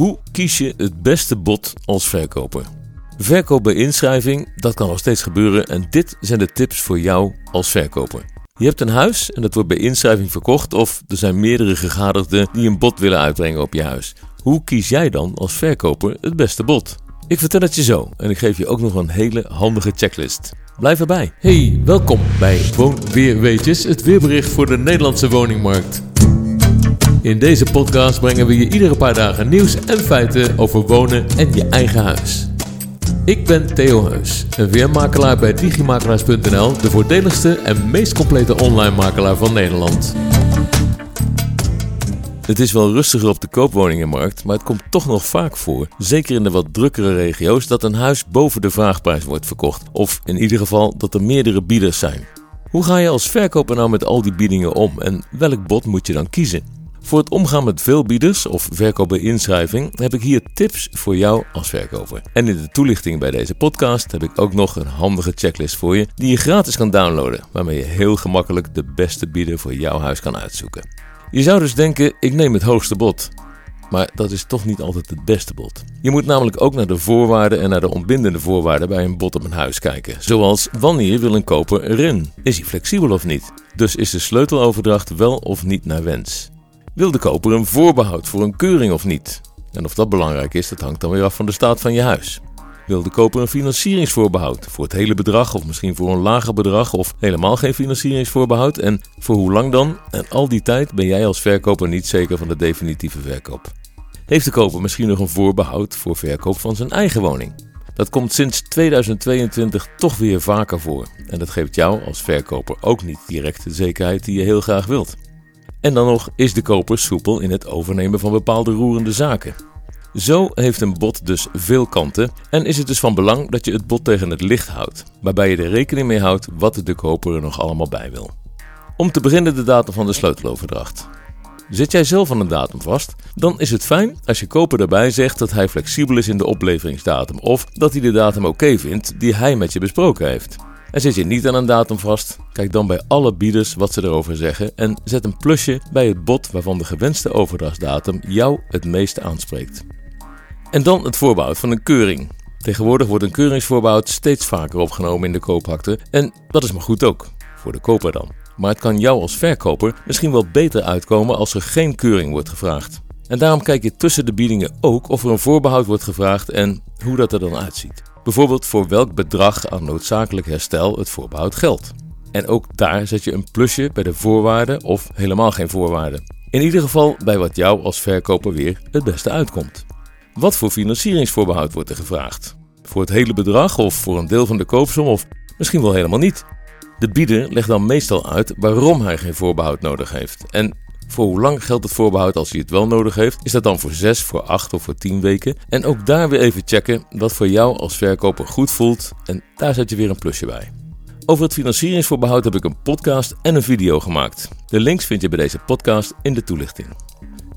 Hoe kies je het beste bod als verkoper? Verkoop bij inschrijving, dat kan nog steeds gebeuren en dit zijn de tips voor jou als verkoper. Je hebt een huis en dat wordt bij inschrijving verkocht of er zijn meerdere gegadigden die een bod willen uitbrengen op je huis. Hoe kies jij dan als verkoper het beste bod? Ik vertel het je zo en ik geef je ook nog een hele handige checklist. Blijf erbij. Hey, welkom bij Woon Weetjes, het weerbericht voor de Nederlandse woningmarkt. In deze podcast brengen we je iedere paar dagen nieuws en feiten over wonen en je eigen huis. Ik ben Theo Heus, een weermakelaar bij digimakelaars.nl, de voordeligste en meest complete online makelaar van Nederland. Het is wel rustiger op de koopwoningenmarkt, maar het komt toch nog vaak voor, zeker in de wat drukkere regio's, dat een huis boven de vraagprijs wordt verkocht. Of in ieder geval dat er meerdere bieders zijn. Hoe ga je als verkoper nou met al die biedingen om en welk bod moet je dan kiezen? Voor het omgaan met veel bieders of verkoop bij inschrijving heb ik hier tips voor jou als verkoper. En in de toelichting bij deze podcast heb ik ook nog een handige checklist voor je die je gratis kan downloaden, waarmee je heel gemakkelijk de beste bieder voor jouw huis kan uitzoeken. Je zou dus denken, ik neem het hoogste bod. Maar dat is toch niet altijd het beste bod. Je moet namelijk ook naar de voorwaarden en naar de ontbindende voorwaarden bij een bod op een huis kijken. Zoals wanneer wil een koper erin? Is hij flexibel of niet? Dus is de sleuteloverdracht wel of niet naar wens? Wil de koper een voorbehoud voor een keuring of niet? En of dat belangrijk is, dat hangt dan weer af van de staat van je huis. Wil de koper een financieringsvoorbehoud voor het hele bedrag of misschien voor een lager bedrag of helemaal geen financieringsvoorbehoud? En voor hoe lang dan? En al die tijd ben jij als verkoper niet zeker van de definitieve verkoop. Heeft de koper misschien nog een voorbehoud voor verkoop van zijn eigen woning? Dat komt sinds 2022 toch weer vaker voor. En dat geeft jou als verkoper ook niet direct de zekerheid die je heel graag wilt. En dan nog is de koper soepel in het overnemen van bepaalde roerende zaken. Zo heeft een bod dus veel kanten en is het dus van belang dat je het bod tegen het licht houdt, waarbij je er rekening mee houdt wat de koper er nog allemaal bij wil. Om te beginnen de datum van de sleuteloverdracht. Zet jij zelf aan een datum vast, dan is het fijn als je koper daarbij zegt dat hij flexibel is in de opleveringsdatum of dat hij de datum oké vindt die hij met je besproken heeft. En zit je niet aan een datum vast, kijk dan bij alle bieders wat ze erover zeggen en zet een plusje bij het bod waarvan de gewenste overdrachtsdatum jou het meeste aanspreekt. En dan het voorbehoud van een keuring. Tegenwoordig wordt een keuringsvoorbehoud steeds vaker opgenomen in de koopakte en dat is maar goed ook, voor de koper dan. Maar het kan jou als verkoper misschien wel beter uitkomen als er geen keuring wordt gevraagd. En daarom kijk je tussen de biedingen ook of er een voorbehoud wordt gevraagd en hoe dat er dan uitziet. Bijvoorbeeld voor welk bedrag aan noodzakelijk herstel het voorbehoud geldt. En ook daar zet je een plusje bij de voorwaarden of helemaal geen voorwaarden. In ieder geval bij wat jou als verkoper weer het beste uitkomt. Wat voor financieringsvoorbehoud wordt er gevraagd? Voor het hele bedrag of voor een deel van de koopsom of misschien wel helemaal niet? De bieder legt dan meestal uit waarom hij geen voorbehoud nodig heeft. En voor hoe lang geldt het voorbehoud als hij het wel nodig heeft? Is dat dan voor 6, voor 8 of voor 10 weken? En ook daar weer even checken wat voor jou als verkoper goed voelt en daar zet je weer een plusje bij. Over het financieringsvoorbehoud heb ik een podcast en een video gemaakt. De links vind je bij deze podcast in de toelichting.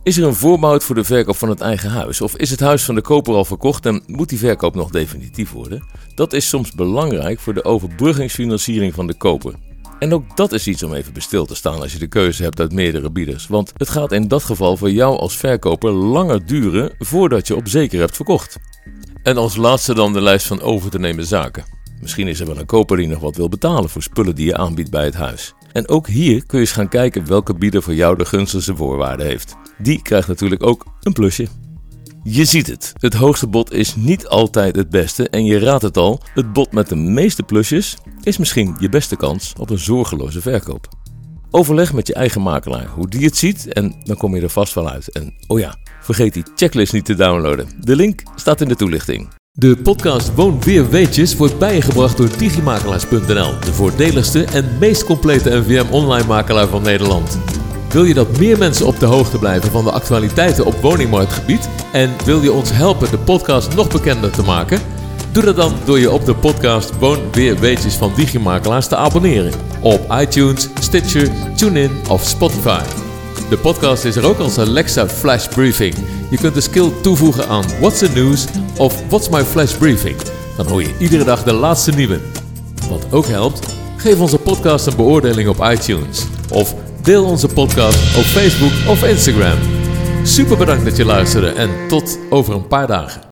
Is er een voorbehoud voor de verkoop van het eigen huis? Of is het huis van de koper al verkocht en moet die verkoop nog definitief worden? Dat is soms belangrijk voor de overbruggingsfinanciering van de koper. En ook dat is iets om even bij stil te staan als je de keuze hebt uit meerdere bieders. Want het gaat in dat geval voor jou als verkoper langer duren voordat je op zeker hebt verkocht. En als laatste dan de lijst van over te nemen zaken. Misschien is er wel een koper die nog wat wil betalen voor spullen die je aanbiedt bij het huis. En ook hier kun je eens gaan kijken welke bieder voor jou de gunstigste voorwaarden heeft. Die krijgt natuurlijk ook een plusje. Je ziet het, het hoogste bod is niet altijd het beste en je raadt het al, het bod met de meeste plusjes is misschien je beste kans op een zorgeloze verkoop. Overleg met je eigen makelaar hoe die het ziet en dan kom je er vast wel uit. En oh ja, vergeet die checklist niet te downloaden. De link staat in de toelichting. De podcast Woon Weer Weetjes wordt bijgebracht door digimakelaars.nl, de voordeligste en meest complete NVM online makelaar van Nederland. Wil je dat meer mensen op de hoogte blijven van de actualiteiten op woningmarktgebied? En wil je ons helpen de podcast nog bekender te maken? Doe dat dan door je op de podcast Woon Weer Weetjes van Digimakelaars te abonneren. Op iTunes, Stitcher, TuneIn of Spotify. De podcast is er ook als Alexa Flash Briefing. Je kunt de skill toevoegen aan What's the News of What's My Flash Briefing. Dan hoor je iedere dag de laatste nieuwe. Wat ook helpt, geef onze podcast een beoordeling op iTunes. Of deel onze podcast op Facebook of Instagram. Super bedankt dat je luisterde en tot over een paar dagen.